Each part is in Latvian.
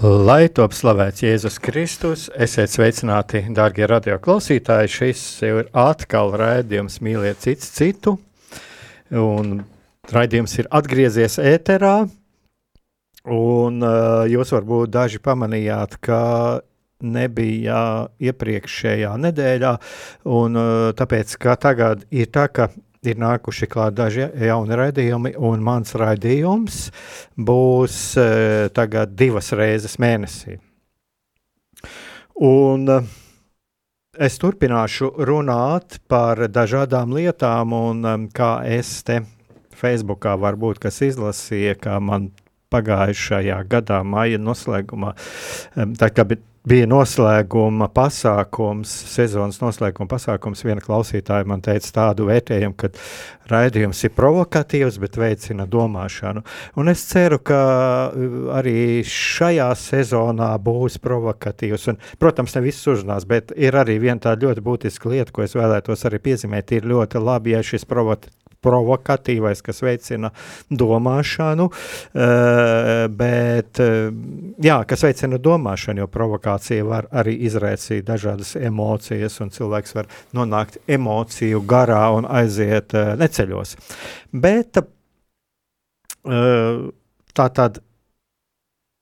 Lai top slavēts Jēzus Kristus, esiet sveicināti, darbie radioklausītāji. Šis ir atkal raidījums Mīliet cits citu. Un raidījums ir atgriezies ēterā. Un uh, jūs varbūt daži pamanījāt, ka nebija iepriekšējā nedēļā. Un, uh, tāpēc, ka tagad ir tā, ka ir nākuši klāt daži jauni raidījumi, un mans raidījums būs uh, tagad divas reizes mēnesī. Un uh, es turpināšu runāt par dažādām lietām, un um, kā es te Facebookā varbūt kas izlasīja, kā man pagājušajā gadā, maija noslēgumā, um, tā kā bija bija noslēguma pasākums, sezonas noslēguma pasākums. Viena klausītāja man teica tādu vērtējumu, ka raidījums ir provokatīvs, bet veicina domāšanu. Un es ceru, ka uh, arī šajā sezonā būs provokatīvs. Un, protams, ne viss uzrunās, bet ir arī viena tāda ļoti būtiska lieta, ko es vēlētos arī piezīmēt. Ir ļoti labi, ja šis provokatīvs provokatīvais, kas veicina domāšanu, uh, bet uh, jā, kas veicina domāšanu, jo provokācija var arī izraisīt dažādas emocijas, un cilvēks var nonākt emociju garā un aiziet uh, neceļos. Bet tā tad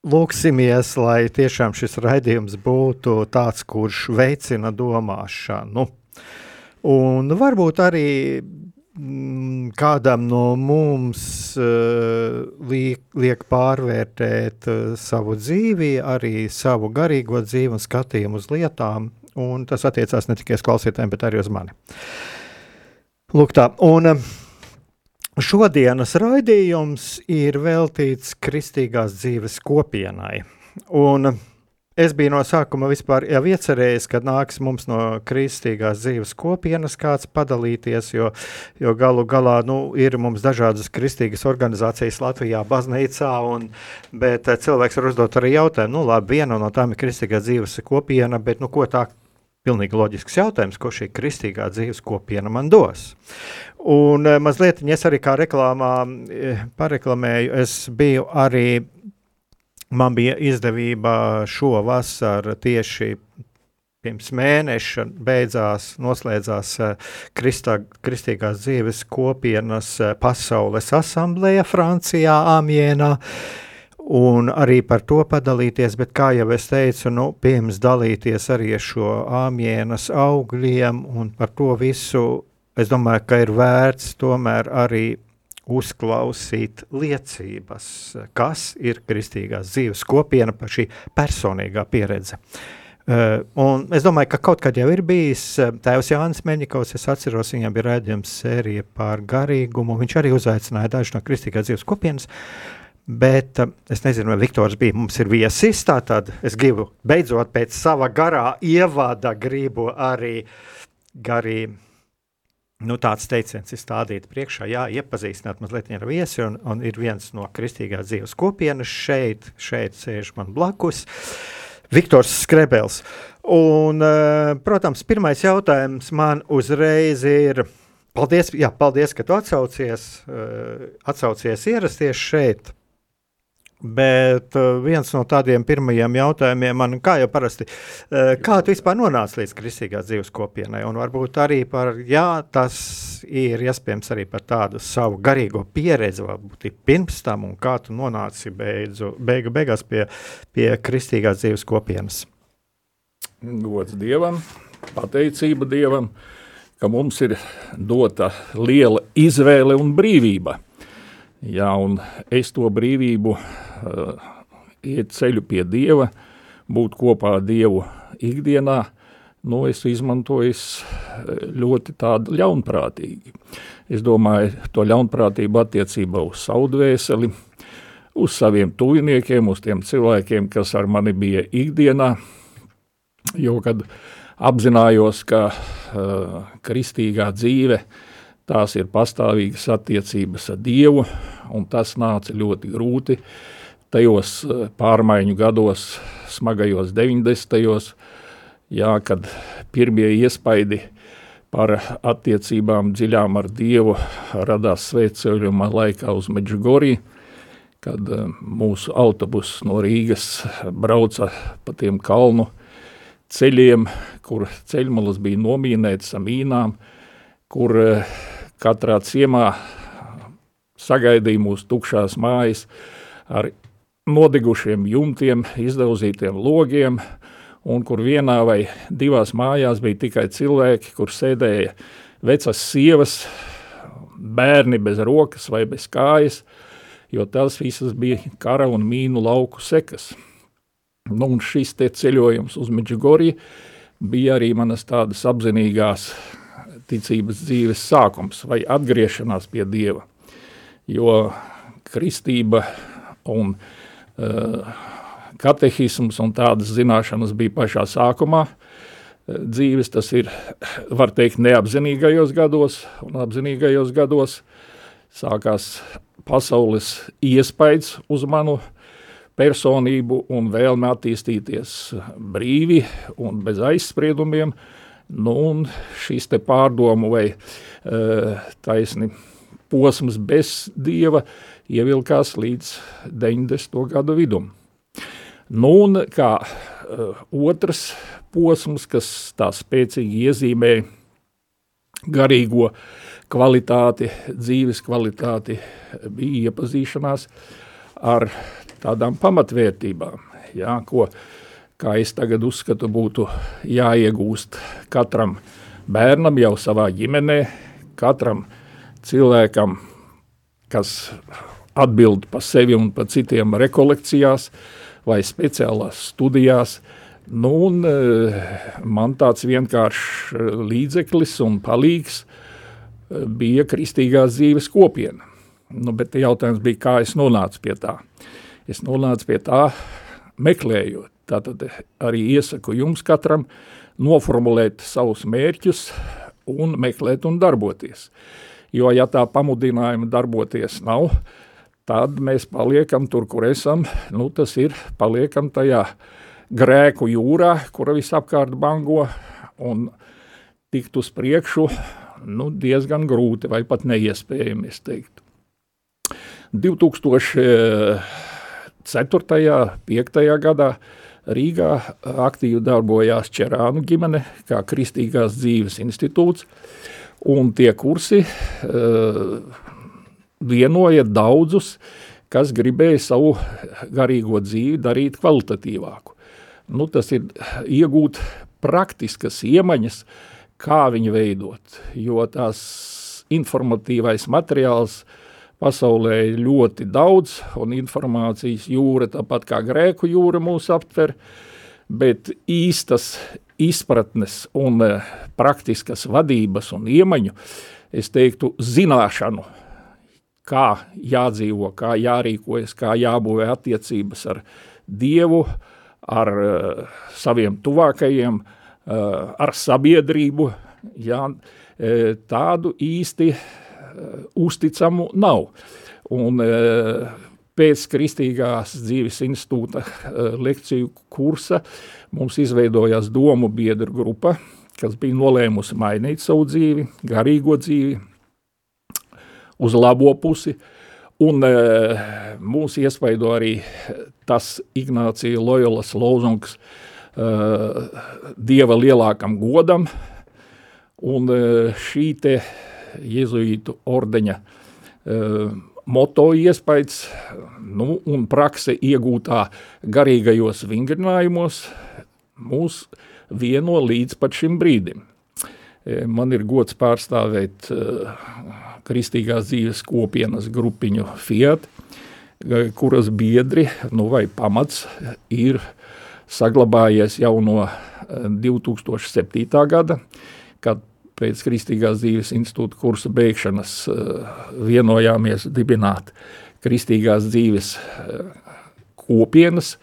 lūksimies, lai tiešām šis raidījums būtu tāds, kurš veicina domāšanu. Un varbūt arī kādam no mums uh, liek, liek pārvērtēt uh, savu dzīvi, arī savu garīgo dzīvi un skatījumu uz lietām. Un tas attiecās ne tikai uz klausītājiem, bet arī uz mani. Lūk, tā. Un, uh, Šodienas raidījums ir veltīts kristīgās dzīves kopienai. Un Es biju no sākuma vispār jau iecerējis, ka nāks mums no kristīgās dzīves kopienas kāds padalīties, jo, jo galu galā nu, ir mums dažādas kristīgas organizācijas Latvijā, baznīcā, un, bet eh, cilvēks var uzdot arī jautājumu, nu labi, viena no tām ir kristīgās dzīves kopiena, bet nu ko tā pilnīgi loģisks jautājums, ko šī kristīgā dzīves kopiena man dos. Un eh, mazliet, es arī kā reklāmā eh, pareklamēju, es biju arī Man bija izdevība šo vasaru tieši pirms mēneša beidzās, noslēdzās eh, Kristā, Kristīgās dzīves kopienas eh, pasaules asamblēja Francijā, Amienā. Un arī par to padalīties, bet, kā jau es teicu, nu, pirms dalīties arī ar šo āmienas augļiem un par to visu, es domāju, ka ir vērts tomēr arī uzklausīt liecības, kas ir kristīgās dzīves kopiena par šī personīgā pieredze. Uh, un es domāju, ka kaut kad jau ir bijis uh, tēvs Jānis Meņikovs, es atceros, viņam bija redzējums sērija par garīgumu, viņš arī uzaicināja dažu no kristīgās dzīves kopienas, bet uh, es nezinu, vai Viktors bija, mums ir viesis, tātad es gribu beidzot pēc sava garā ievada gribu arī garīgi Nu, tāds teiciens ir stādīt priekšā, jā, iepazīstināt mazliet ar viesi, un, un ir viens no kristīgās dzīves kopienas šeit, šeit sēž man blakus, Viktors Skrebels. Un, eh, protams, pirmais jautājums man uzreiz ir, paldies, jā, paldies ka tu atsaucies, eh, atsaucies ierasties šeit, Bet uh, viens no tādiem pirmajiem jautājumiem man, kā jau parasti, uh, kā tu vispār nonāci līdz kristīgās dzīves kopienai? Un varbūt arī par, jā, tas ir iespējams arī par tādu savu garīgo pieredzi, varbūt pirms tam, un kā tu nonāci beidzu, beigu beigās pie, pie kristīgās dzīves kopienas. Gods Dievam, pateicība Dievam, ka mums ir dota liela izvēle un brīvība. Jā, un es to brīvību uh, iet ceļu pie Dieva, būt kopā ar Dievu ikdienā, nu, es izmantoju ļoti tādu ļaunprātīgi. Es domāju, to ļaunprātību attiecībā uz savu dvēseli, uz saviem tuviniekiem, uz tiem cilvēkiem, kas ar mani bija ikdienā, jo, kad apzinājos, ka uh, kristīgā dzīve, tās ir pastāvīgas attiecības ar Dievu, un tas nāca ļoti grūti tajos uh, pārmaiņu gados, smagajos 90. Jā, kad pirmie iespaidi par attiecībām dziļām ar Dievu radās svētceļuma laikā uz Medžugoriju, kad uh, mūsu autobus no Rīgas brauca pa tiem kalnu ceļiem, kur ceļmalas bija nomīnētas ar mīnām, kur eh, katrā ciemā sagaidīja mūsu tukšās mājas ar nodegušiem jumtiem, izdauzītiem logiem, un kur vienā vai divās mājās bija tikai cilvēki, kur sēdēja vecas sievas, bērni bez rokas vai bez kājas, jo tās visas bija kara un mīnu lauku sekas. Nu, un šis ceļojums uz Midžugoriju bija arī manas tādas apzinīgās ticības dzīves sākums vai atgriešanās pie Dieva. Jo kristība un uh, katehisms un tādas zināšanas bija pašā sākumā. Uh, dzīves, tas ir, var teikt, neapzinīgajos gados, un apzinīgajos gados. Sākās pasaules iespējas uz manu personību un vēlme attīstīties brīvi un bez aizspriedumiem, nu un šīs te pārdomu vai uh, taisni posms bez Dieva ievilkās līdz 90. gadu vidum. Nu un kā uh, otrs posms, kas tā spēcīgi iezīmē garīgo kvalitāti, dzīves kvalitāti, bija iepazīšanās ar tādām pamatvērtībām, jā, ko, kā es tagad uzskatu, būtu jāiegūst katram bērnam jau savā ģimenē, katram cilvēkam, kas atbild par sevi un par citiem rekolekcijās vai speciālās studijās. Nu, un, eh, man tāds vienkāršs eh, līdzeklis un palīgs eh, bija kristīgās dzīves kopiena. Nu, bet jautājums bija, kā es nonācu pie tā. Es nonācu pie tā, meklējot. Tātad arī iesaku jums katram noformulēt savus mērķus un meklēt un darboties. Jo, ja tā pamudinājuma darboties nav, tad mēs paliekam tur, kur esam. Nu, tas ir, paliekam tajā grēku jūrā, kura visapkārt bango, un tikt uz priekšu nu, diezgan grūti vai pat neiespējami, es teiktu. 2000 4. 5. gadā Rīgā aktīvi darbojās Čerānu ģimene kā Kristīgās dzīves institūts, un tie kursi uh, vienoja daudzus, kas gribēja savu garīgo dzīvi darīt kvalitatīvāku. Nu, tas ir iegūt praktiskas iemaņas, kā viņu veidot, jo tās informatīvais materiāls Pasaulē ir ļoti daudz, un informācijas jūra, tāpat kā grēku jūra, mūs aptver, bet īstas izpratnes un eh, praktiskas vadības un iemaņu, es teiktu, zināšanu, kā jādzīvo, kā jārīkojas, kā jābūvē attiecības ar Dievu, ar uh, saviem tuvākajiem, uh, ar sabiedrību, jā, tādu īsti Eh, uzticamu nav. Un, eh, pēc Kristīgās dzīves institūta eh, lekciju kursa mums izveidojās domu biedru grupa, kas bija nolēmusi mainīt savu dzīvi, garīgo dzīvi, uz labo pusi, un mūs iespaido arī tas Ignācija Loyolas lozungs Dieva lielākam godam, un šī te jēzuītu ordeņa moto iespējas nu, un prakse iegūtā garīgajos vingrinājumos mūs vieno līdz pat šim brīdim. Man ir gods pārstāvēt kristīgās dzīves kopienas grupiņu Fiat, kuras biedri nu, vai pamats ir saglabājies jau no 2007. gada, kad pēc Kristīgās dzīves institūta kursa beigšanas vienojāmies dibināt Kristīgās dzīves kopienas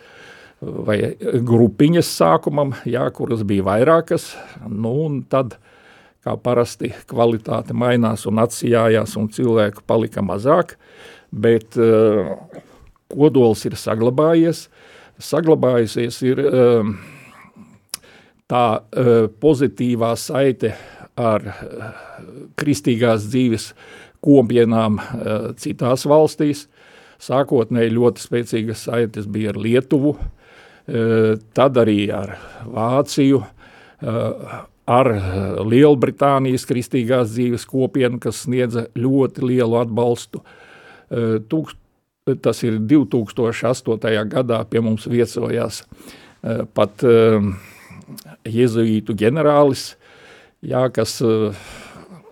vai grupiņas sākumam, jā, kuras bija vairākas, nu, un tad, kā parasti, kvalitāte mainās un atsijājās, un cilvēku palika mazāk, bet uh, kodols ir saglabājies, saglabājusies ir uh, tā uh, pozitīvā saite ar kristīgās dzīves kopienām citās valstīs, Sākotnēji ļoti spēcīgas saites bija ar Lietuvu, tad arī ar Vāciju, ar Lielbritānijas kristīgās dzīves kopienu, kas sniedza ļoti lielu atbalstu. E, tūkst, tas ir 2008. gadā pie mums viesojās pat jezuītu ģenerālis, jā, kas,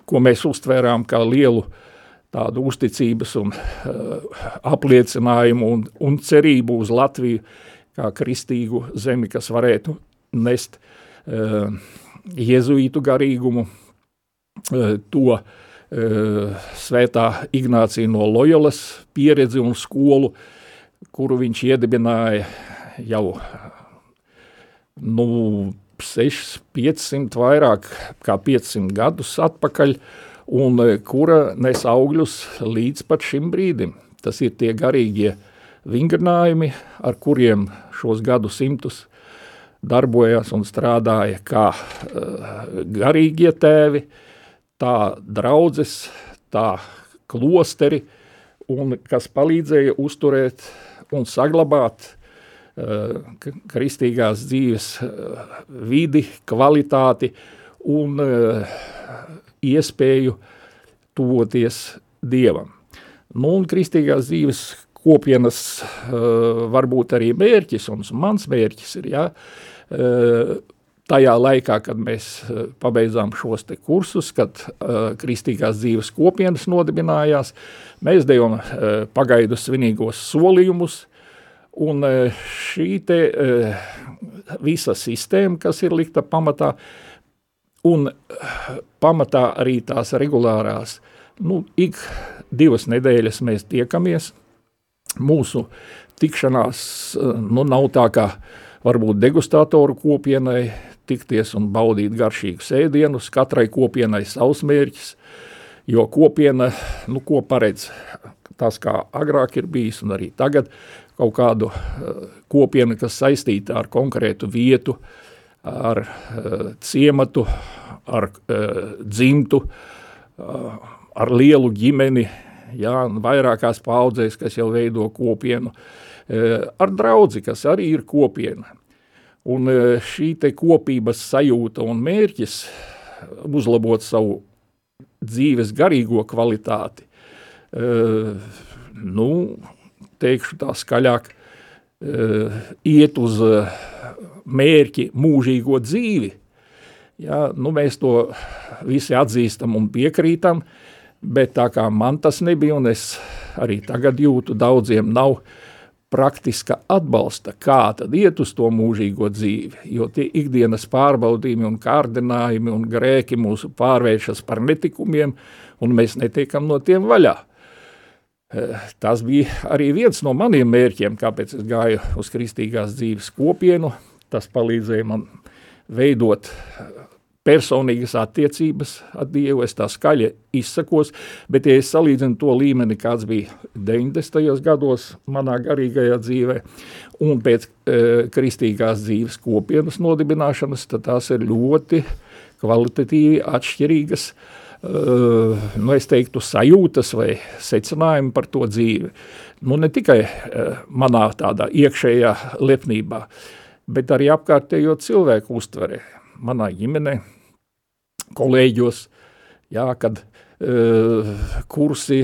ko mēs uztvērām kā lielu tādu uzticības un apliecinājumu un, un cerību uz Latviju kā kristīgu zemi, kas varētu nest uh, jezuītu garīgumu, uh, to uh, svētā Ignācija no Lojolas pieredzi un skolu, kuru viņš iedibināja jau nu, 6, 500 vairāk kā 500 gadus atpakaļ, un e, kura nes augļus līdz pat šim brīdim. Tas ir tie garīgie vingrinājumi, ar kuriem šos gadu simtus darbojās un strādāja kā uh, garīgie tēvi, tā draudzes, tā klosteri, un kas palīdzēja uzturēt un saglabāt uh, kristīgās dzīves uh, vidi, kvalitāti un iespēju tuvoties Dievam. Nu, un kristīgās dzīves kopienas uh, varbūt arī mērķis, un mans mērķis ir, ja, uh, tajā laikā, kad mēs uh, pabeidzām šos te kursus, kad uh, kristīgās dzīves kopienas nodibinājās, mēs devām uh, pagaidu svinīgos solījumus, un uh, šī te uh, visa sistēma, kas ir likta pamatā, uh, Un pamatā arī tās regulārās, nu, ik divas nedēļas mēs tiekamies. Mūsu tikšanās nu, nav tā kā varbūt degustatoru kopienai tikties un baudīt garšīgus ēdienus, katrai kopienai savs mērķis, jo kopiena, nu, ko paredz tas, kā agrāk ir bijis un arī tagad, kaut kādu uh, kopienu, kas saistīta ar konkrētu vietu, ar uh, ciematu, ar uh, dzimtu, ar lielu ģimeni, jā, vairākās paudzēs, kas jau veido kopienu, uh, ar draudzi, kas arī ir kopiena. Un uh, šī te kopības sajūta un mērķis uzlabot savu dzīves garīgo kvalitāti, uh, nu, teikšu tā skaļāk, uh, iet uz uh, mērķi mūžīgo dzīvi. Ja, nu, mēs to visi atzīstam un piekrītam, bet tā kā man tas nebija, un es arī tagad jūtu, daudziem nav praktiska atbalsta, kā tad iet uz to mūžīgo dzīvi, jo tie ikdienas pārbaudījumi un kārdinājumi un grēki mūsu pārvēršas par netikumiem, un mēs netiekam no tiem vaļā. Eh, tas bija arī viens no maniem mērķiem, kāpēc es gāju uz kristīgās dzīves kopienu, Tas palīdzēja man veidot personīgas attiecības ar Dievu, es tā skaļi izsakos, bet ja es salīdzinu to līmeni, kāds bija 90. gados manā garīgajā dzīvē, un pēc e, kristīgās dzīves kopienas nodibināšanas, tad tās ir ļoti kvalitatīvi atšķirīgas, e, nu es teiktu, sajūtas vai secinājumi par to dzīvi. Nu ne tikai e, manā tādā iekšējā lepnībā, bet arī apkārtējo cilvēku uztvere. Manā ģimenē, kolēģos, jā, kad uh, kursi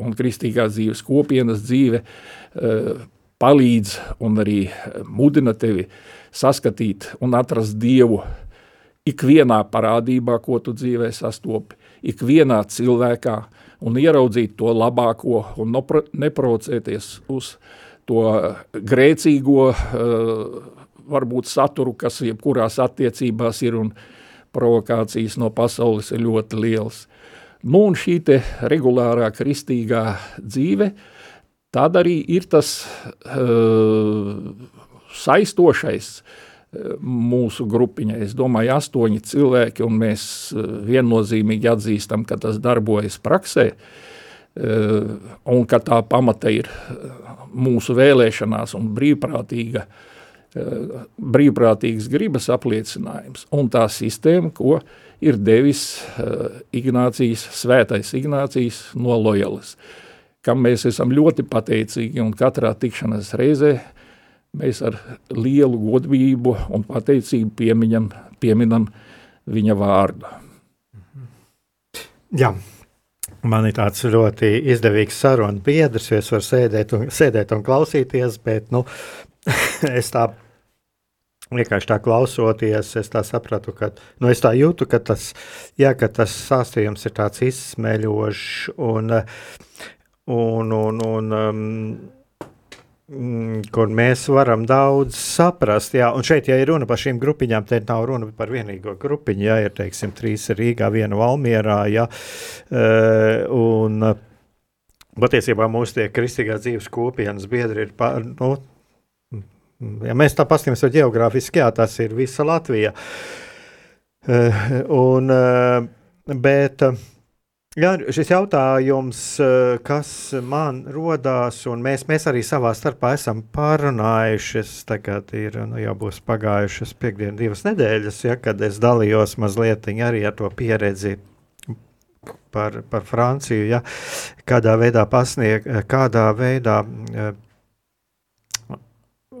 un kristīgās dzīves kopienas dzīve uh, palīdz un arī mudina tevi saskatīt un atrast Dievu ikvienā parādībā, ko tu dzīvē sastopi, ikvienā cilvēkā un ieraudzīt to labāko un neprocēties uz to grēcīgo varbūt saturu, kas jebkurās attiecībās ir un provokācijas no pasaules ir ļoti liels. Nu, un šī regulārā kristīgā dzīve, tad arī ir tas uh, saistošais uh, mūsu grupiņai. Es domāju, astoņi cilvēki, un mēs uh, viennozīmīgi atzīstam, ka tas darbojas praksē, uh, un ka tā pamata ir mūsu vēlēšanās un brīvprātīga uh, Eh, brīvprātīgas gribas apliecinājums un tā sistēma, ko ir devis uh, Ignācijas, svētais Ignācijas no Lojalas, kam mēs esam ļoti pateicīgi un katrā tikšanās reizē mēs ar lielu godbību un pateicību piemiņam, pieminam viņa vārdu. Jā, Man ir tāds ļoti izdevīgs sarunu biedrs, jo es varu sēdēt un, sēdēt un klausīties, bet nu, es tā vienkārši tā klausoties, es tā sapratu, ka nu, es tā jūtu, ka tas, jā, ka tas stāstījums ir tāds izsmeļošs un, un, un, un um, kur mēs varam daudz saprast. Jā, un šeit, ja ir runa par šīm grupiņām, tad nav runa par vienīgo grupiņu. Jā, ir teiksim, trīs Rīgā, viena Valmierā. Jā, uh, un, Patiesībā mūsu tie kristīgās dzīves kopienas biedri ir pār, nu, Ja mēs tā paskatāmies geogrāfiski, jā, tas ir visa Latvija. Uh, un, uh, bet uh, jā, šis jautājums, kas man rodās, un mēs, mēs arī savā starpā esam pārunājuši, tagad ir nu, jau būs pagājušas piekdienas, divas nedēļas, ja, kad es dalījos mazliet arī ar to pieredzi par, par Franciju, ja, kādā veidā pasniegt, kādā veidā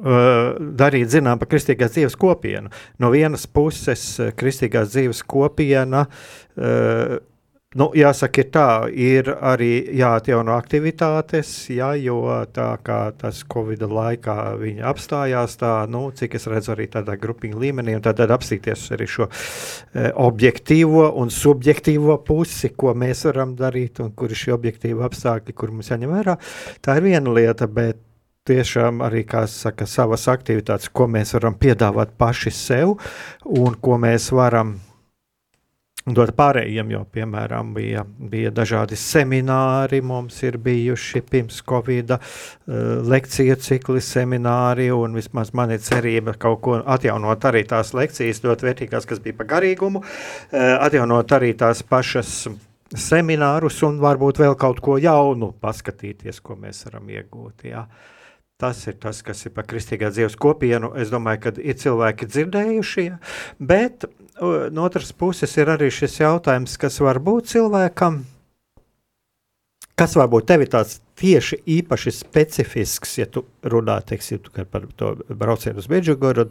darīt zinām par kristīgās dzīves kopienu. No vienas puses, uh, kristīgās dzīves kopiena, uh, nu, jāsaka, ir tā, ir arī jāatjauno aktivitātes, jā, jo tā kā tas Covid laikā viņa apstājās, tā, nu, cik es redzu arī tādā grupiņa līmenī, un tad apstīties arī šo objektīvo un subjektīvo pusi, ko mēs varam darīt, un kur ir šie objektīvi apstākļi, kur mums jāņem vērā. Tā ir viena lieta, bet tiešām arī saka, savas aktivitātes, ko mēs varam piedāvāt paši sev un ko mēs varam dot pārējiem. Jo, piemēram, bija, bija dažādi semināri, mums ir bijuši pirms Covid, uh, lekciju cikli, semināri, un vismaz man ir cerība kaut ko atjaunot arī tās lekcijas, dot vērtīgās, kas bija par garīgumu, uh, atjaunot arī tās pašas seminārus un varbūt vēl kaut ko jaunu paskatīties, ko mēs varam iegūt. Jā. Uh, Tas ir tas, kas ir par kristīgā dzīves kopienu. Es domāju, ka ir cilvēki dzirdējušie, bet no otras puses ir arī šis jautājums, kas var būt cilvēkam, kas varbūt tev ir tāds tieši īpaši specifisks, ja tu runā teiksim, tu par to braucienu uz Beidžugoru,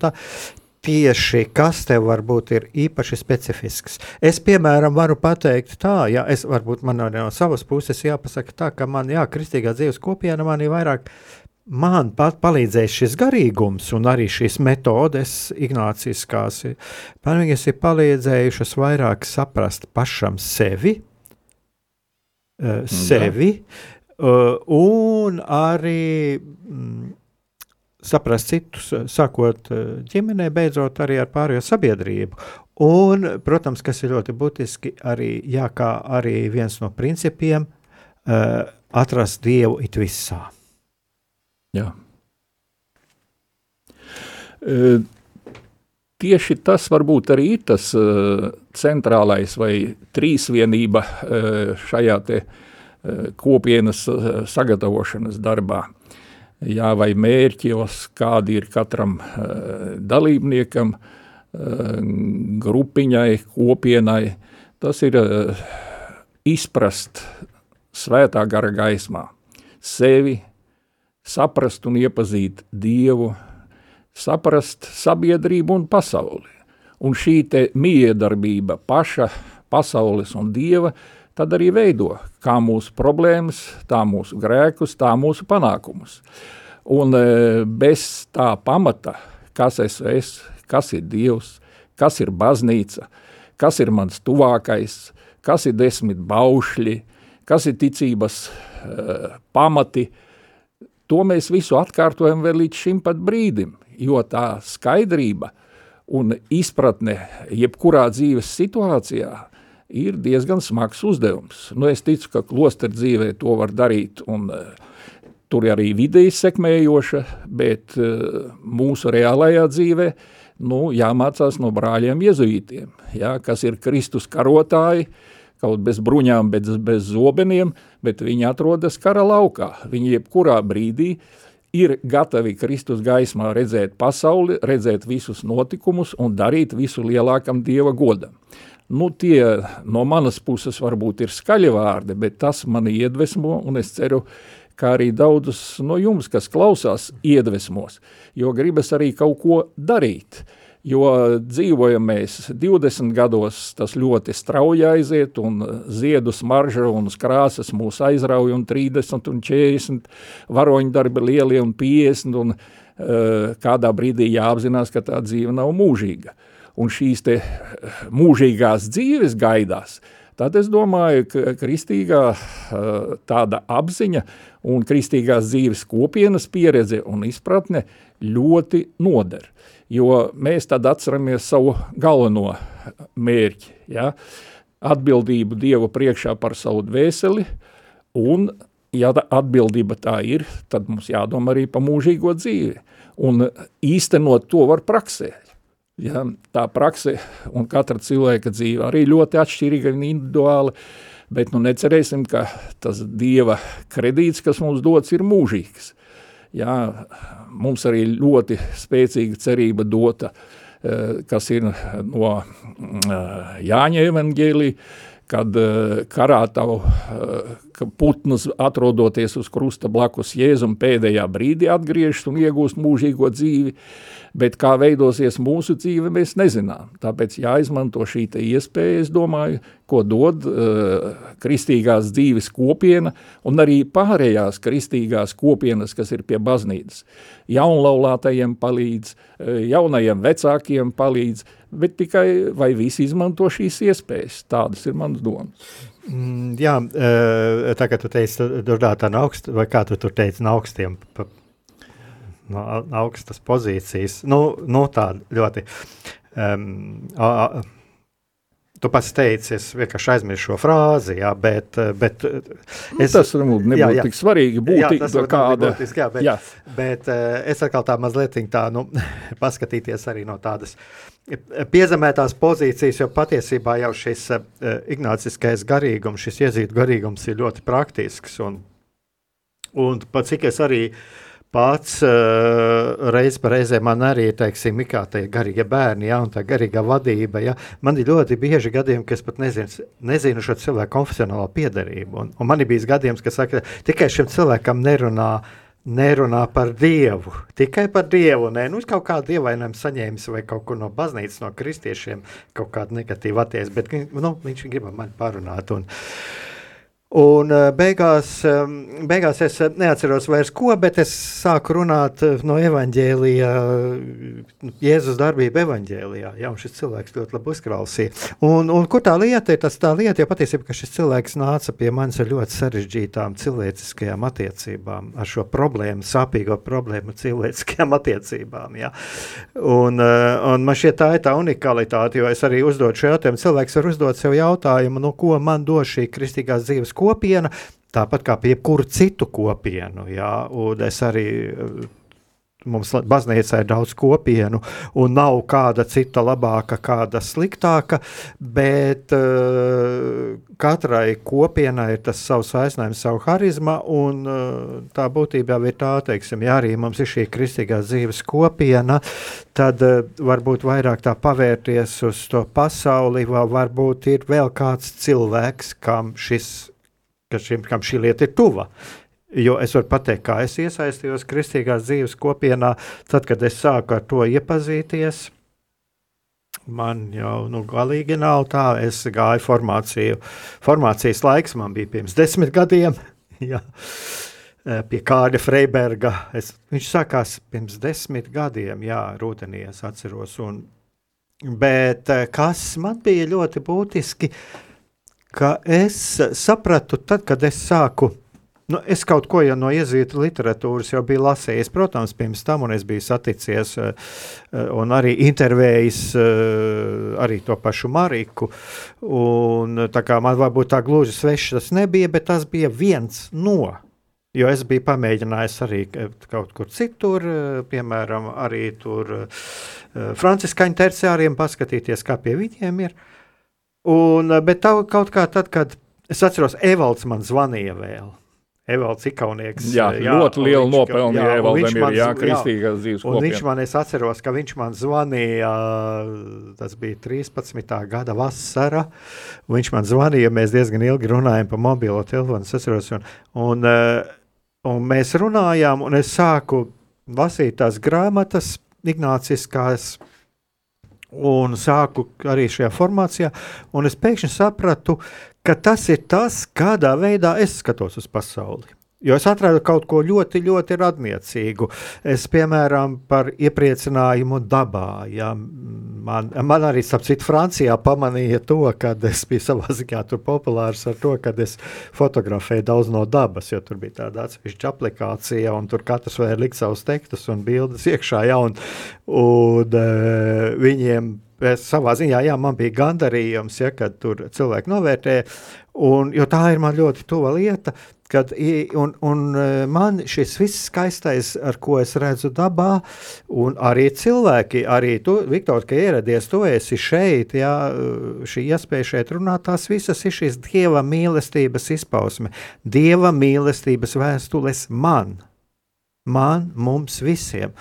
tieši kas tev varbūt ir īpaši specifisks. Es, piemēram, varu pateikt tā, ja es varbūt man no savas puses jāpasaka tā, ka man, jā, kristīgā dzīves kopiena man ir vairāk man pat palīdzēja šis garīgums un arī šīs metodes, ignāciskās, man viņas ir palīdzējušas vairāk saprast pašam sevi, uh, sevi uh, un arī mm, saprast citus, sākot ģimenē, beidzot arī ar pārējo sabiedrību. Un, protams, kas ir ļoti būtiski, arī, jā, kā arī viens no principiem, atrast Dievu it visā. Jā. E, tieši tas varbūt arī ir tas e, centrālais vai trīsvienība e, šajā te kopienas sagatavošanas darbā. Jā, vai mērķos, kādi ir katram dalībniekam, grupiņai, kopienai, tas ir izprast svētā gara gaismā sevi, saprast un iepazīt Dievu, saprast sabiedrību un pasauli. Un šī te miedarbība paša pasaules un Dieva tad arī veido kā mūsu problēmas, tā mūsu grēkus, tā mūsu panākumus. Un bez tā pamata, kas es esmu, kas ir Dievs, kas ir baznīca, kas ir mans tuvākais, kas ir desmit baušļi, kas ir ticības uh, pamati, to mēs visu atkārtojam vēl līdz šim pat brīdim, jo tā skaidrība un izpratne jebkurā dzīves situācijā ir diezgan smags uzdevums. Nu, es ticu, ka klosteru dzīvē to var darīt, un uh, tur arī videi sekmējoša, bet uh, mūsu reālajā dzīvē nu, jāmācās no brāļiem jezuītiem, ja, kas ir Kristus karotāji, kaut bez bruņām, bet bez zobeniem, bet viņi atrodas kara laukā. Viņi jebkurā brīdī ir gatavi Kristus gaismā redzēt pasauli, redzēt visus notikumus un darīt visu lielākam Dieva godam. Nu, tie no manas puses varbūt ir skaļi vārdi, bet tas mani iedvesmo, un es ceru, kā arī daudzus no jums, kas klausās, iedvesmos, jo gribas arī kaut ko darīt. Jo dzīvojam mēs 20 gados, tas ļoti strauji aiziet, un ziedu smarža un krāsas mūs aizrauja, un 30 un 40 varoņu darbi lielie un 50, un uh, kādā brīdī jāapzinās, ka tā dzīve nav mūžīga. Uh, un šīs te eh, mūžīgās dzīves gaidās, tad es domāju, ka kristīgā eh, tāda apziņa un kristīgās dzīves kopienas pieredze un izpratne ļoti noder, jo mēs tad atceramies savu galveno mērķi, ja? atbildību Dievu priekšā par savu dvēseli, un ja atbildība tā ir, tad mums jādomā arī par mūžīgo dzīvi, un īstenot to var praksē, Ja, tā prakse un katra cilvēka dzīve arī ļoti atšķirīga un individuāla, bet nu necerēsim, ka tas Dieva kredīts, kas mums dots, ir mūžīgs. Ja, mums arī ļoti spēcīga cerība dota, eh, kas ir no eh, Jāņa evaņģēlī, kad eh, karātavu putnas atrodoties uz krusta blakus Jēzum pēdējā brīdī atgriežas un iegūst mūžīgo dzīvi, bet kā veidosies mūsu dzīve, mēs nezinām. Tāpēc jāizmanto šī iespēja, es domāju, ko dod uh, kristīgās dzīves kopiena un arī pārējās kristīgās kopienas, kas ir pie baznīcas. Jaunlaulātajiem palīdz, uh, jaunajiem vecākiem palīdz, bet tikai vai visi izmanto šīs iespējas. Tādas ir manas domas. Mm, jā, uh, tā kā tu teici, tur tā no augst, vai kā tu tur teici, no augstiem no augstas pozīcijas. Nu, nu tā ļoti. Um, a, a, Tu pats teici, es vienkārši aizmirsu šo frāzi, jā, bet, bet nu, es, tas varbūt nebūtu jā, jā. tik svarīgi būt jā, tas kāda. Būtiski, jā, bet, jā. bet es atkal tā mazliet tā, nu, paskatīties arī no tādas piezemētās pozīcijas, jo patiesībā jau šis ignāciskais garīgums, šis iezītu garīgums ir ļoti praktisks un, un pat cik es arī uh, pats uh, reiz reizē man arī teiksim, kā tie garīgie bērni, ja, un tā garīgā vadība. Ja. Man ir ļoti bieži gadījumi, ka es pat nezinu, nezinu šo cilvēku konfesionālo piedarību. Un, un man ir bijis gadījums, ka saka, tikai šim cilvēkam nerunā. Nerunā par Dievu, tikai par Dievu. Nē, nu, kaut kādu dievainājumu saņēmis vai kaut ko no baznīcas, no kristiešiem, kaut kādu negatīvu attieksmi, bet nu, viņš grib man parunāt. Un, uh, Un eh, beigās, eh, beigās es neatceros vairs ko, bet es sāku runāt eh, no evaņģēlija, Jēzus darbība evaņģēlijā. Jā, un šis cilvēks ļoti labi uzklausīja. Un, un kur tā lieta ir? Tas tā lieta, jo patiesībā, ka šis cilvēks nāca pie manis ar ļoti sarežģītām cilvēciskajām attiecībām, ar šo problēmu, sāpīgo problēmu cilvēciskajām attiecībām. Jā. Un, un man šķiet tā ir tā unikalitāte, jo es arī uzdodu šo jautājumu. Cilvēks var uzdot sev jautājumu, nu, ko man dos šī kristīgās dzīves kopiena, tāpat kā pie jebkuru citu kopienu. Jā, un es arī Mums baznīcā ir daudz kopienu, un nav kāda cita labāka, kāda sliktāka, bet uh, katrai kopienai ir tas savs aicinājums, savu harizmu, un uh, tā būtībā ir tā, teiksim, ja arī mums ir šī kristīgā dzīves kopiena, tad uh, varbūt vairāk tā pavērties uz to pasauli, vai varbūt ir vēl kāds cilvēks, kam šis ka šim, kam šī lieta ir tuva. Jo es varu pateikt, kā es iesaistījos kristīgās dzīves kopienā, tad, kad es sāku ar to iepazīties. Man jau nu, galīgi nav tā, es gāju formāciju. Formācijas laiks man bija pirms desmit gadiem. ja. pie Kāda Freiberga. Es, viņš sākās pirms desmit gadiem, jā, rudenī es atceros. Un, bet kas man bija ļoti būtiski, ka es sapratu tad, kad es sāku Nu, es kaut ko jau no iezīta literatūras jau biju lasījis, protams, pirms tam, un es biju saticies uh, un arī intervējis uh, arī to pašu Mariku. Un, tā kā man varbūt tā gluži svešs tas nebija, bet tas bija viens no. Jo es biju pamēģinājis arī kaut kur citur, piemēram, arī tur uh, franciskāņu terciāriem paskatīties, kā pie viņiem ir. Un, bet tā kaut kā tad, kad es atceros, Evalds man zvanīja vēl. Evalds Ikaunieks. Jā, jā ļoti liela nopelna Evaldam ir, jā, kristīgās dzīves kopien. Un viņš man, es atceros, ka viņš man zvanīja, tas bija 13. gada vasara, viņš man zvanīja, mēs diezgan ilgi runājam pa mobilo telefonu, es atceros, un, un, eh, un mēs runājām, un es sāku lasīt tās grāmatas, ignāciskās, un sāku arī šajā formācijā, un es pēkšņi sapratu, ka tas ir tas, kādā veidā es skatos uz pasauli. Jo es atradu kaut ko ļoti, ļoti radniecīgu. Es, piemēram, par iepriecinājumu dabā. Ja, man, man arī, starp citu, Francijā pamanīja to, ka es biju savā ziņā populārs ar to, ka es fotografēju daudz no dabas, jo tur bija tāda atsevišķa aplikācija, un tur katrs varēja likt savus tekstus un bildes iekšā. Ja, un, un, uh, viņiem es savā ziņā, jā, man bija gandarījums, ja, kad tur cilvēki novērtē, un, jo tā ir man ļoti tuva lieta, kad, un, un e, man šis viss skaistais, ar ko es redzu dabā, un arī cilvēki, arī tu, Viktor, ka ieradies, tu esi šeit, jā, šī iespēja šeit runāt, tās visas ir šīs Dieva mīlestības izpausme, Dieva mīlestības vēstules man man, mums visiem.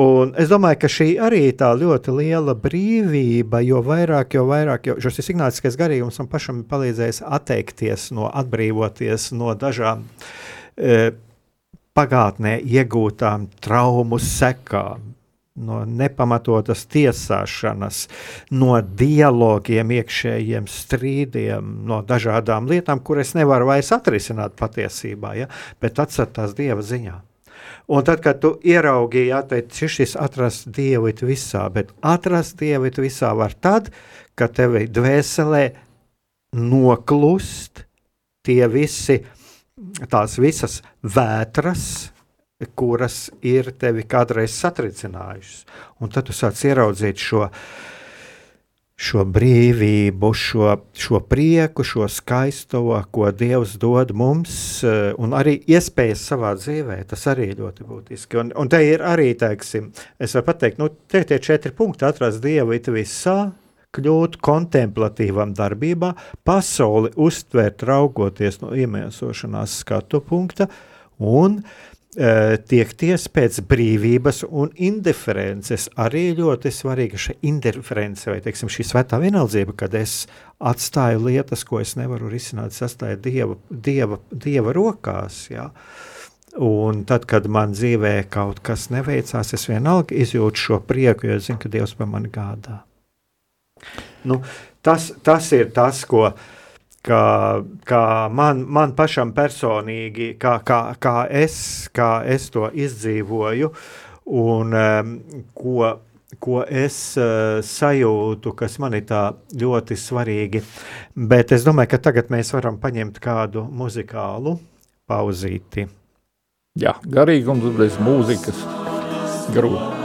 Un es domāju, ka šī arī ir tā ļoti liela brīvība, jo vairāk, jo vairāk, jo šis ignāciskais garīgums man pašam palīdzējis atteikties no, atbrīvoties no dažām e, pagātnē iegūtām traumu sekām. No nepamatotas tiesāšanas, no dialogiem, iekšējiem strīdiem, no dažādām lietām, kuras nevaru vairs atrisināt patiesībā, ja? bet atstāt tās dieva ziņā. Un tad, kad tu ieraudzīji, ja šis atrast dievu visā, bet atrast dievu visā var tad, kad tev dvēselē noklust tie visi, tās visas vētras, kuras ir tevi kādreiz satricinājušas. Un tad tu sāc ieraudzīt šo šo brīvību, šo, šo prieku, šo skaisto, ko Dievs dod mums, eh, un arī iespējas savā dzīvē. Tas arī ļoti būtiski. Un, un te ir arī, teiksim, es varu pateikt, nu, te tie četri punkti atrast Dievu it visā, kļūt kontemplatīvam darbībā, pasauli uztvērt raugoties no iemiesošanās skatu punkta un tiekties pēc brīvības un indiferences. Arī ļoti svarīga šī indiference, vai teiksim, šī svētā vienaldzība, kad es atstāju lietas, ko es nevaru risināt, es atstāju dieva, dieva, dieva rokās. Jā. Un tad, kad man dzīvē kaut kas neveicās, es vienalga izjūtu šo prieku, jo es zinu, ka Dievs par mani gādā. Nu, tas, tas ir tas, ko uh, kā, kā man, man pašam personīgi, kā, kā, kā, es, kā es to izdzīvoju un um, ko, ko es uh, sajūtu, kas man ir tā ļoti svarīgi. Bet es domāju, ka tagad mēs varam paņemt kādu muzikālu pauzīti. Jā, garīgums bez mūzikas grūti.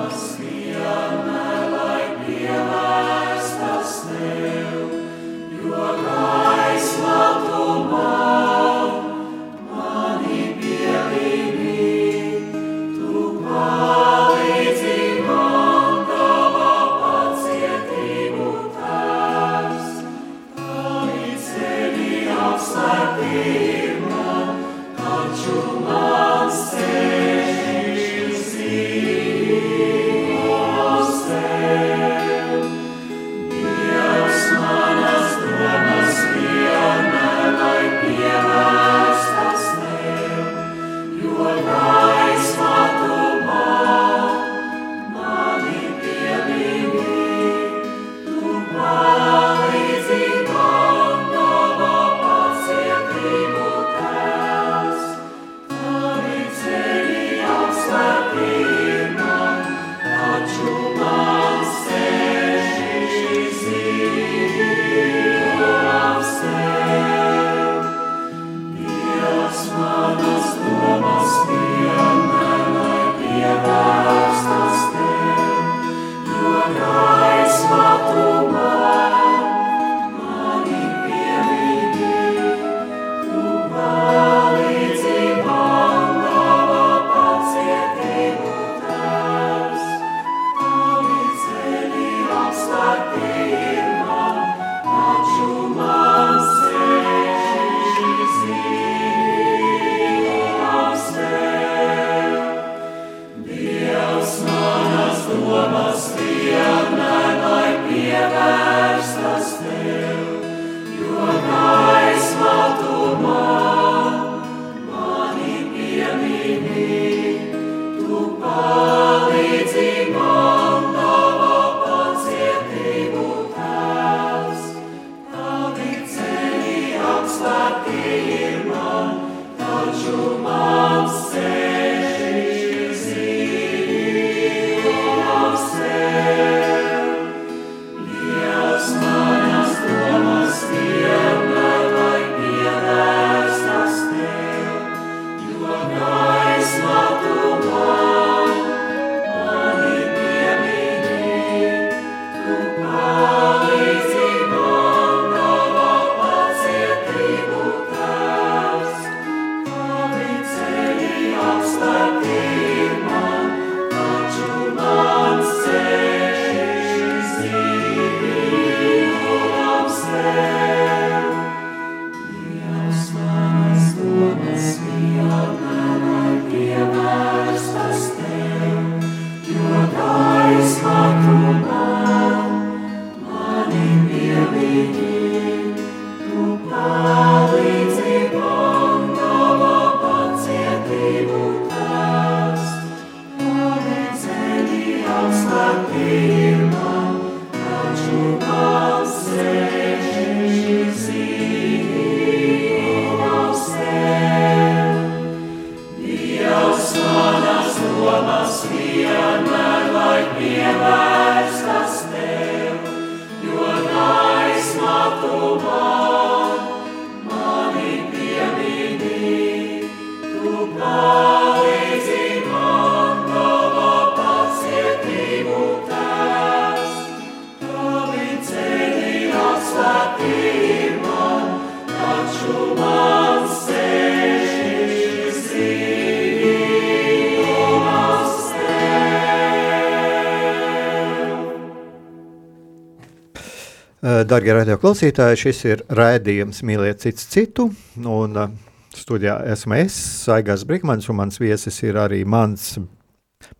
Darbie radioklausītāji, šis ir raidījums Mīliet cits citu. Un, uh, studijā esmu es, Saigars Brīsmans, un mans viesis ir arī mans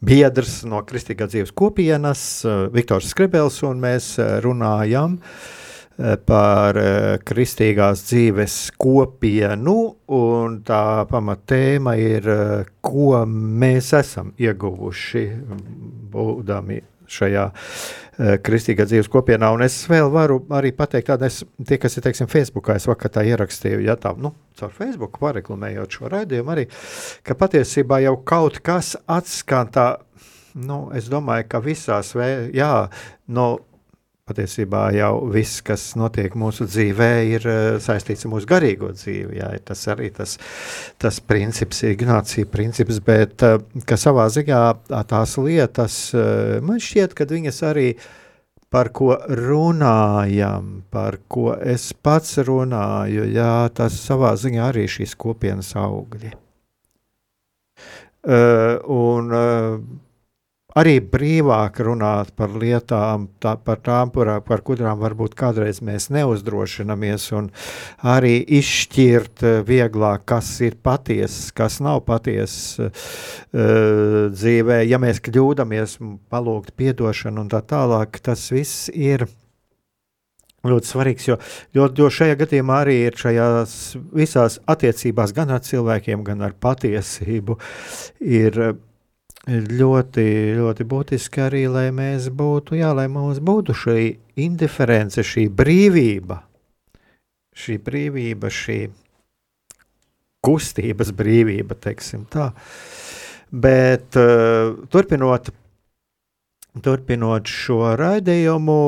biedrs no Kristīgā dzīves kopienas, uh, Viktors Skribels, un mēs runājam par kristīgās dzīves kopienu, un tā pamatēma ir, ko mēs esam ieguvuši būdami šajā uh, kristīgā dzīves kopienā. Un es vēl varu arī pateikt, tādu, es, tie, kas ir, teiksim, Facebookā, es vakar tā ierakstīju, ja tā, nu, caur Facebook pareklamējot šo raidījumu arī, ka patiesībā jau kaut kas atskan tā, nu, es domāju, ka visās, vē, jā, no patiesībā jau viss, kas notiek mūsu dzīvē, ir uh, saistīts ar mūsu garīgo dzīvi. Jā, tas arī tas, tas princips, Ignācija princips, bet uh, ka savā ziņā tās lietas, uh, man šķiet, ka viņas arī par ko runājam, par ko es pats runāju, jā, tas savā ziņā arī šīs kopienas augļi. Uh, un uh, arī brīvāk runāt par lietām, tā, par tām, par, par kurām varbūt kādreiz mēs neuzdrošinamies, un arī izšķirt eh, vieglāk, kas ir patiesa, kas nav patiesa uh, dzīvē. Ja mēs kļūdāmies, palūgt atdošanu un tā tālāk, tas viss ir ļoti svarīgs, jo, jo, jo šajā gadījumā arī ir šajās visās attiecībās gan ar cilvēkiem, gan ar patiesību ir ir ļoti, ļoti būtiski arī, lai mēs būtu, jā, lai mums būtu šī indiference, šī brīvība, šī brīvība, šī kustības brīvība, teiksim tā. Bet uh, turpinot, turpinot šo raidījumu,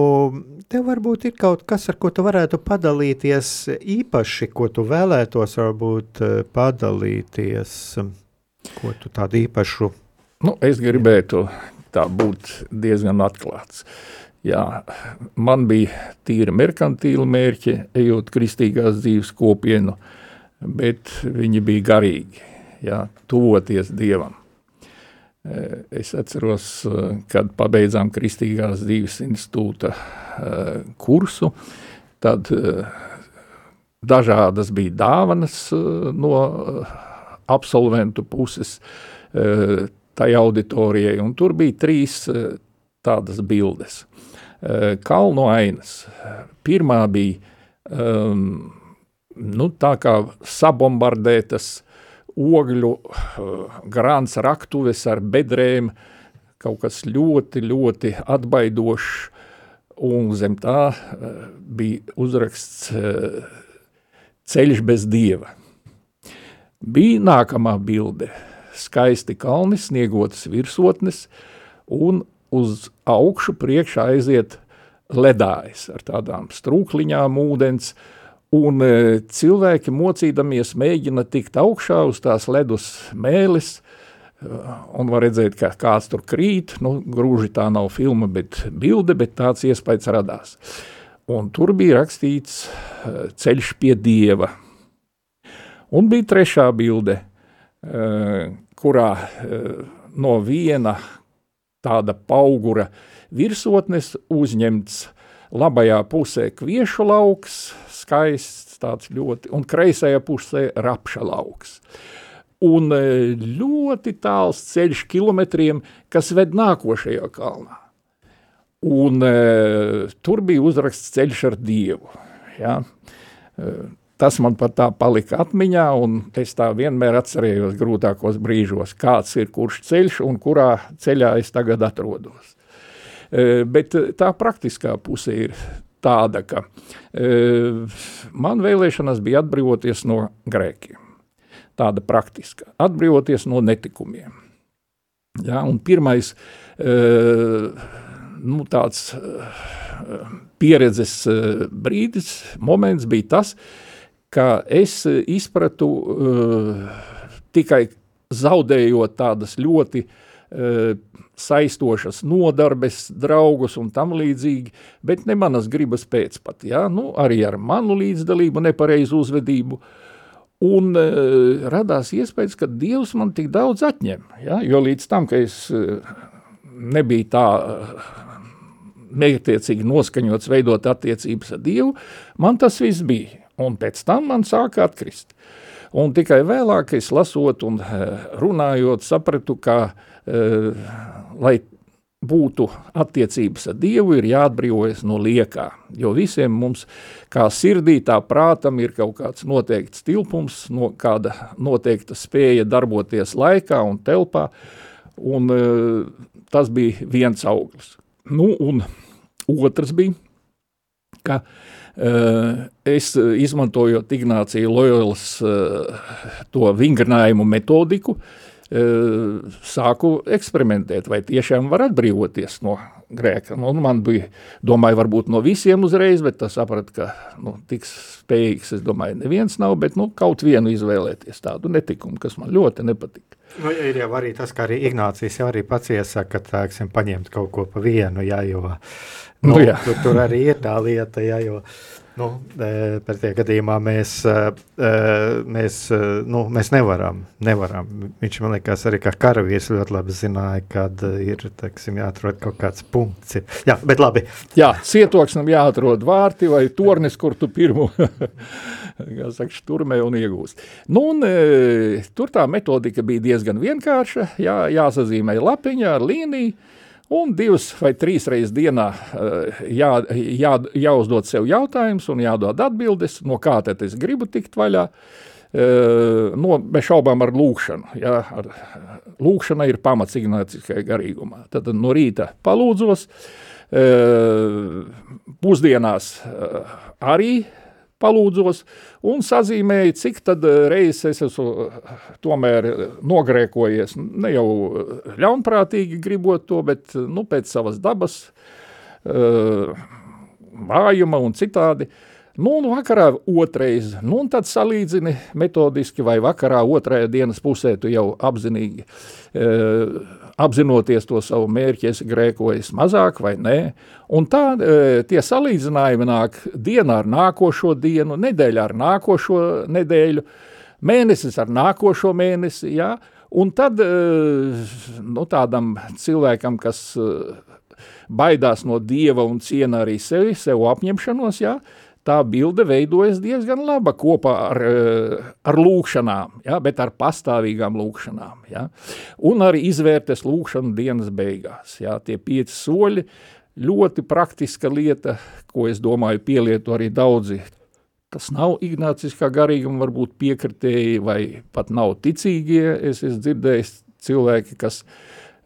tev varbūt ir kaut kas, ar ko tu varētu padalīties īpaši, ko tu vēlētos varbūt uh, padalīties, ko tu tādu īpašu Nu, es gribētu tā būt diezgan atklāts. Jā, man bija tīri merkantīli mērķi, ejot kristīgās dzīves kopienu, bet viņi bija garīgi, jā, tuvoties Dievam. E, es atceros, e, kad pabeidzām Kristīgās dzīves institūta e, kursu, tad dažādas bija dāvanas no absolventu puses, tai auditorijai. Un tur bija trīs, tādas bildes. Kalnu ainas. Pirmā bija um, nu, tā kā sabombardētas ogļu uh, grāns raktuves ar bedrēm, kaut kas ļoti, ļoti atbaidošs, un zem tā uh, bija uzraksts uh, ceļš bez dieva. Bija nākamā bilde – skaisti kalni, sniegotas virsotnes, un uz augšu priekšā aiziet ledājs ar tādām strūkliņām ūdens, un e, cilvēki mocīdamies mēģina tikt augšā uz tās ledus mēlis, e, un var redzēt, ka kāds tur krīt, nu, grūži tā nav filma, bet bilde, bet tāds iespējas radās. Un tur bija rakstīts e, ceļš pie Dieva – Un bija trešā bilde, kurā eh, no viena tāda augura virsotnes uzņemts labajā pusē kviešu lauks, skaists tāds ļoti, un kreisajā pusē rapša lauks. Un eh, ļoti tāls ceļš kilometriem, kas ved nākošajā kalnā. Un tur bija uzraksts ceļš ar Dievu. Ja? Tas man pat tā palika atmiņā, un es tā vienmēr atcerējos grūtākos brīžos, kāds ir kurš ceļš un kurā ceļā es tagad atrodos. E, bet tā praktiskā puse ir tāda, ka e, man vēlēšanas bija atbrīvoties no grēkiem. Tāda praktiska. Atbrīvoties no netikumiem. Ja, un pirmais e, nu, tāds pieredzes brīdis, moments bija tas, ka ka es e, izpratu uh, tikai zaudējot tādas ļoti uh, saistošas nodarbes, draugus un tam līdzīgi, bet ne manas gribas pēc pat, ja? nu, arī ar manu līdzdalību, nepareizu uzvedību, un uh, radās iespējas, ka Dievs man tik daudz atņem, ja? jo līdz tam, ka es uh, nebiju tā mērķtiecīgi noskaņots veidot attiecības ar Dievu, man tas viss bija un pēc tam man sāka atkrist. Un tikai vēlāk es lasot un eh, runājot, sapratu, ka, uh, lai būtu attiecības ar Dievu, ir jāatbrīvojas no liekā. Jo visiem mums, kā sirdī, tā prātam, ir kaut kāds noteikts tilpums, no kāda noteikta spēja darboties laikā un telpā, un uh, tas bija viens auglis. Nu, un otrs bija, ka es eh, izmantojot Ignāciju Loyolas eh, to vingrinājumu metodiku, sāku eksperimentēt, vai tiešām var atbrīvoties no grēka. Nu, man bija, domāju, varbūt no visiem uzreiz, bet tas sapratu, ka nu, tik spējīgs, es domāju, neviens nav, bet nu, kaut vienu izvēlēties tādu netikumu, kas man ļoti nepatika. Nu, ir jau arī tas, ka arī Ignācijas jau arī pats iesaka, ka, tēksim, paņemt kaut ko pa vienu, jā, jo Nu, nu, tur, tur arī ir tā lieta, ja, jo nu, e, pretējā gadījumā mēs, e, e, mēs, nu, mēs nevaram, nevaram. Viņš man liekas, arī kā karavīrs ļoti labi zināja, kad ir teksim, jāatrod kaut kāds punkts. Jā, bet labi. Jā, cietoksnam jāatrod vārti vai tornis, kur tu pirmo saka, šturmē un iegūst. Nu, un, tur tā metodika bija diezgan vienkārša. Jā, jāsazīmē lapiņa ar līniju Un divas vai trīs reizes dienā eh, jā, jā, jāuzdod sev jautājums un jādod atbildes, no kā tad es gribu tikt vaļā. Eh, no, bez šaubām ar lūkšanu. Ja, ar, lūkšana ir pamats ignāciskajā garīgumā. Tad no rīta palūdzos, eh, pusdienās arī palūdzos un sazīmēju, cik tad eh, reizes es esmu eh, tomēr eh, nogrēkojies, ne jau ļaunprātīgi gribot to, bet nu, pēc savas dabas, vājuma un citādi. Nu, un vakarā otrais, nu, un tad salīdzini metodiski, vai vakarā otrajā dienas pusē tu jau apzinīgi apzinoties to savu mērķi, es grēkojos mazāk vai nē. Un tā e, tie salīdzinājumi nāk diena ar nākošo dienu, nedēļa ar nākošo nedēļu, mēnesis ar nākošo mēnesi, jā. Un tad e, nu, tādam cilvēkam, kas e, baidās no dieva un ciena arī sevi, sev apņemšanos, jā, tā bilde veidojas diezgan laba kopā ar, ar lūkšanām, ja, bet ar pastāvīgām lūkšanām. Ja. Un arī izvērtes lūkšanu dienas beigās. Ja. Tie pieci soļi ļoti praktiska lieta, ko es domāju pielieto arī daudzi kas nav ignāciskā garīguma, varbūt piekritēji vai pat nav ticīgie. Es esmu dzirdējis cilvēki, kas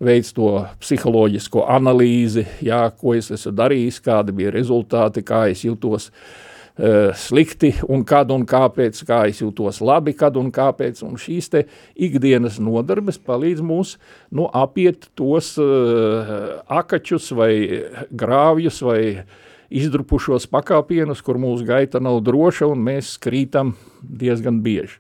veic to psiholoģisko analīzi, jā, ko es esmu darījis, kādi bija rezultāti, kā es jūtos uh, slikti un kad un kāpēc, kā es jūtos labi, kad un kāpēc. Un šīs te ikdienas nodarbes palīdz mums nu, apiet tos uh, akačus vai grāvjus vai uh, izdrupušos pakāpienus, kur mūsu gaita nav droša un mēs krītam diezgan bieži.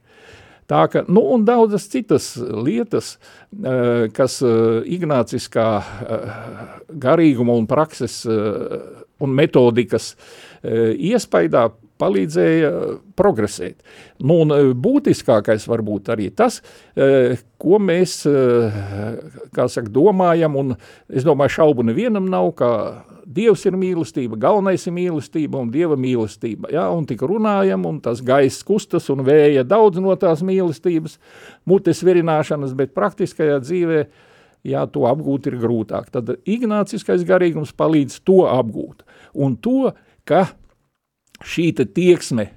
Tā ka, nu, un daudzas citas lietas, eh, kas eh, ignāciskā eh, garīguma un prakses un metodikas iespaidā palīdzēja progresēt. Nu, un būtiskākais varbūt arī tas, ko mēs, saka, domājam, un es domāju, šaubu nevienam nav, ka Dievs ir mīlestība, galvenais ir mīlestība un Dieva mīlestība. Ja? Un tik runājam, un tas gaiss kustas un vēja daudz no tās mīlestības, mutes virināšanas, bet praktiskajā dzīvē, jā, to apgūt ir grūtāk. Tad ignāciskais garīgums palīdz to apgūt. Un to, ka šī tieksme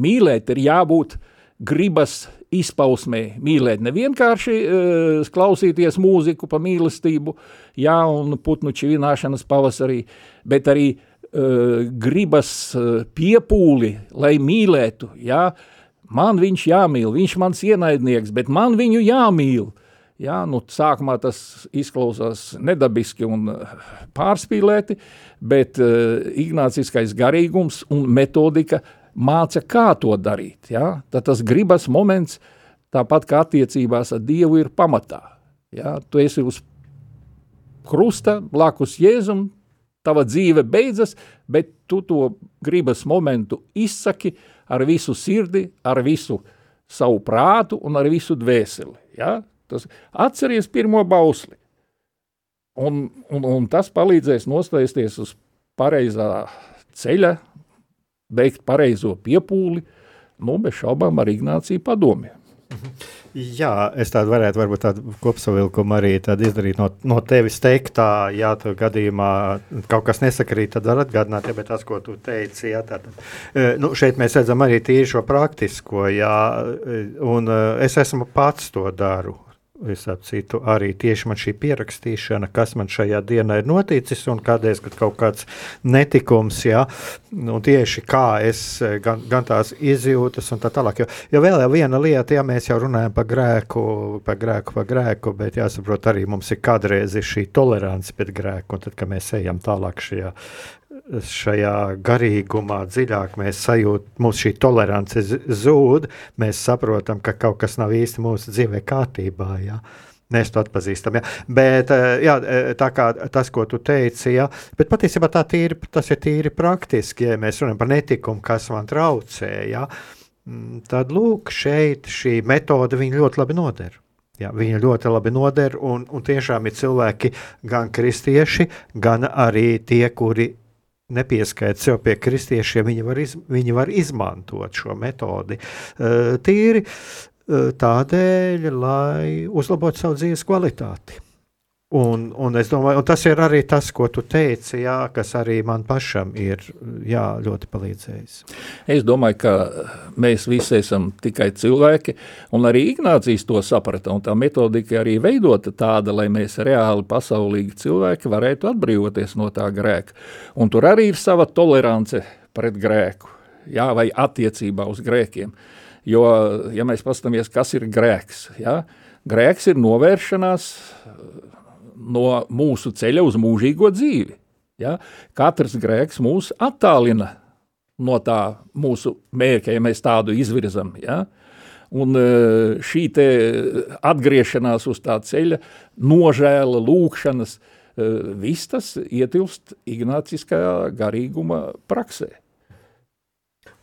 mīlēt ir jābūt gribas izpausmē mīlēt, ne vienkārši uh, klausīties mūziku pa mīlestību, jā, un putnu čivināšanas pavasarī, bet arī uh, gribas uh, piepūli, lai mīlētu, jā, man viņš jāmīl, viņš mans ienaidnieks, bet man viņu jāmīl. Jā, nu, sākumā tas izklausās nedabiski un pārspīlēti, bet uh, ignāciskais garīgums un metodika māca, kā to darīt. Ja? Tad tas gribas moments, tāpat kā attiecībās ar Dievu, ir pamatā. Ja? Tu esi uz krusta, blakus Jēzum, tava dzīve beidzas, bet tu to gribas momentu izsaki ar visu sirdi, ar visu savu prātu un ar visu dvēseli. Ja? Tas, atceries pirmo bausli. Un, un, un tas palīdzēs nostāties uz pareizā ceļa, veikt pareizo piepūli, nu, bez šaubām ar Ignāciju padomi. Jā, es tādu varētu varbūt tādu kopsavilkumu arī izdarīt no, no tevis teiktā, ja tu gadījumā kaut kas nesakrīt, tad var atgādināt, ja, bet tas, ko tu teici, jā, tad, e, nu, šeit mēs redzam arī tīri šo praktisko, jā, e, un e, es esmu pats to daru, Es apcitu arī tieši man šī pierakstīšana, kas man šajā dienā ir noticis, un kādreiz, kad kaut kāds netikums, ja, nu, tieši kā es gan, gan tās izjūtas un tā tālāk. Jo, jo vēl jau viena lieta, ja mēs jau runājam par grēku, par grēku, par grēku, bet jāsaprot arī mums ir kādreiz šī tolerance pret grēku, un tad, kad mēs ejam tālāk šajā šajā garīgumā dziļāk mēs sajūtam, mums šī tolerance zūd, mēs saprotam, ka kaut kas nav īsti mūsu dzīvē kārtībā. Ja? Mēs to atpazīstam. Ja? Bet eh, jā, eh, tā kā tas, ko tu teici, ja? bet patiesībā tīri, tas ir tīri praktiski. Ja mēs runājam par netikumu, kas man traucē, ja? Mm, tad lūk, šeit šī metode ļoti labi noder. Jā, viņa ļoti labi noder, un, un tiešām ir cilvēki, gan kristieši, gan arī tie, kuri nepieskaita sev pie kristiešiem, viņi var, iz, viņi var izmantot šo metodi uh, tīri uh, tādēļ, lai uzlabotu savu dzīves kvalitāti. Un, un es domāju, un tas ir arī tas, ko tu teici, jā, kas arī man pašam ir jā, ļoti palīdzējis. Es domāju, ka mēs visi esam tikai cilvēki, un arī Ignācijas to saprata. Tā metodika arī veidota tāda, lai mēs reāli pasaulīgi cilvēki varētu atbrīvoties no tā grēka. Un tur arī ir sava tolerance pret grēku, jā, vai attiecībā uz grēkiem. Jo, ja mēs paskatāmies, kas ir grēks, jā, grēks ir novēršanās no mūsu ceļa uz mūžīgo dzīvi. Ja? Katrs grēks mūs attālina no tā mūsu mērķa, ja mēs tādu izvirzam. Ja? Un e, šī atgriešanās uz tā ceļa, nožēla, lūkšanas, e, viss tas ietilpst ignāciskajā garīguma praksē.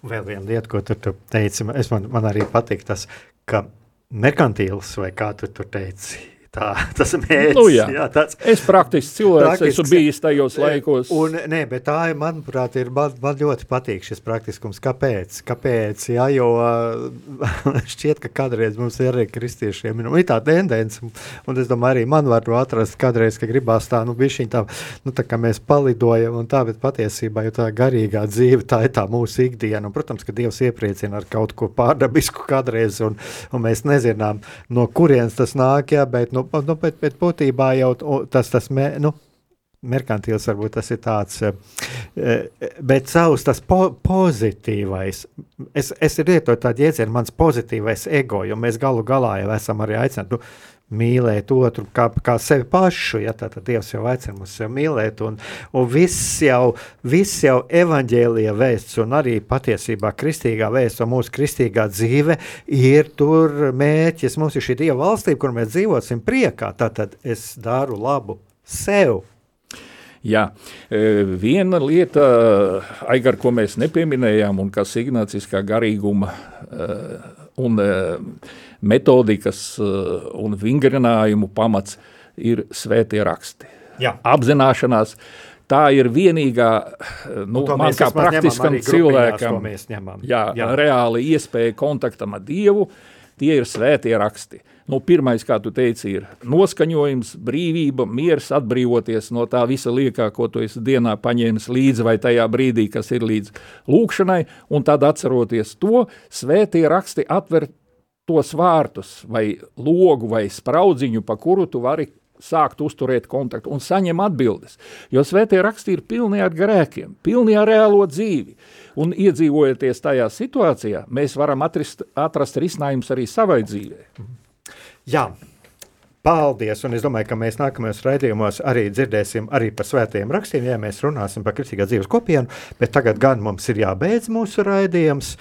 Vēl viena lieta, ko tu, tu teici, man, man arī patīk tas, ka merkantīls vai kā tu tur teici, tā, tas mērķis. Nu, jā. jā, tāds, Es praktiski cilvēks Praktisks. esmu bijis tajos laikos. Un, nē, bet tā ir, manuprāt, ir, man, man ļoti patīk šis praktiskums. Kāpēc? Kāpēc? Jā, jo šķiet, ka kādreiz mums ir arī kristiešiem nu, ir tā tendence, un es domāju, arī man var atrast kādreiz, ka gribās tā, nu, bišķiņ tā, nu, tā kā mēs palidojam un tā, bet patiesībā, jo tā garīgā dzīve, tā ir tā mūsu ikdiena, un, protams, ka Dievs iepriecina ar kaut ko pārdabisku kādreiz, un, un mēs nezinām, no kurienes tas nāk, jā, bet, nu, nu bet, bet būtībā jau tas, tas, mē, nu, merkantīls varbūt tas ir tāds, eh, bet savs tas po, pozitīvais, es, es lietoju tādu jēdzienu, mans pozitīvais ego, jo mēs galu galā jau esam arī aicināti, nu, mīlēt otru kā, kā sevi pašu, ja? Tā tad Dievs jau aicina mums sevi mīlēt, un, un viss jau, viss jau evaņģēlija vēsts, un arī patiesībā kristīgā vēsts, un mūsu kristīgā dzīve ir tur mēķis, mums ir šī Dieva valstība, kur mēs dzīvosim priekā, tātad es daru labu sev, Jā, e, viena lieta, Aigar, ko mēs nepieminējām, un kas ignāciskā garīguma e, un e, metodikas un vingrinājumu pamats ir svētie raksti. Jā. Apzināšanās, tā ir vienīgā, nu, to man kā praktiskam cilvēkam, ņemam. jā, Jā. reāli iespēja kontaktam ar Dievu, tie ir svētie raksti. Nu, pirmais, kā tu teici, ir noskaņojums, brīvība, miers, atbrīvoties no tā visa liekā, ko tu esi dienā paņēmis līdzi vai tajā brīdī, kas ir līdz lūkšanai, un tad atceroties to, svētie raksti atver tos vārtus vai logu vai spraudziņu, pa kuru tu vari sākt uzturēt kontaktu un saņem atbildes. Jo svētie raksti ir pilni ar grēkiem, pilni ar reālo dzīvi. Un iedzīvojoties tajā situācijā, mēs varam atrist, atrast risinājumus arī savai dzīvei. Jā. Paldies! Un es domāju, ka mēs nākamajos raidījumos arī dzirdēsim arī par svētajiem rakstiem, ja mēs runāsim par kristīgā dzīves kopienu. Bet tagad gan mums ir jābeidz mūsu raidījums.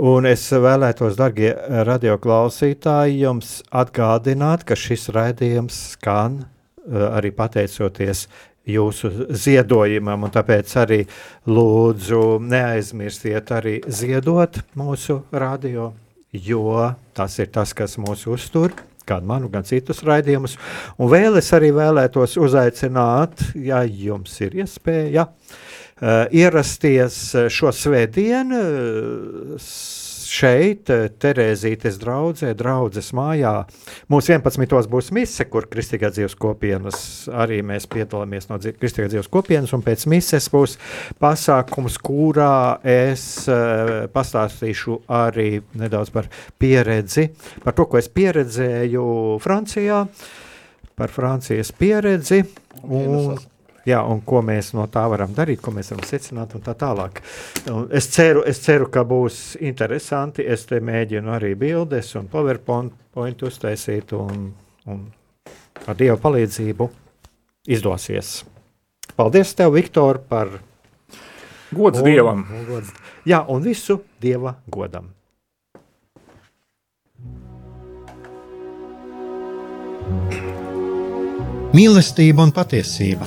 Un es vēlētos, darbie radioklausītāji, jums atgādināt, ka šis raidījums skan eh, arī pateicoties jūsu ziedojumam, un tāpēc arī lūdzu neaizmirstiet arī ziedot mūsu radio, jo tas ir tas, kas mūs uztur gan manu, gan citus raidījumus. Un vēl es arī vēlētos uzaicināt, ja jums ir iespēja, uh, ierasties šo svētdienu uh, šeit, Terēzītes draudzē, draudzes mājā. Mums 11. būs mise, kur Kristīgā dzīves kopienas arī mēs piedalāmies no dzi- Kristīgā dzīves kopienas, un pēc mises būs pasākums, kurā es uh, pastāstīšu arī nedaudz par pieredzi, par to, ko es pieredzēju Francijā, par Francijas pieredzi. Un, Jā, un ko mēs no tā varam darīt, ko mēs varam secināt, un tā tālāk. Un es, ceru, es ceru, ka būs interesanti. Es te mēģinu arī bildes un PowerPoint uztaisīt, un, un ar Dieva palīdzību izdosies. Paldies, tev, Viktor, par Gods un- Dievam! Un, gods, jā, un visu Dieva godam. Mīlestība un patiesība.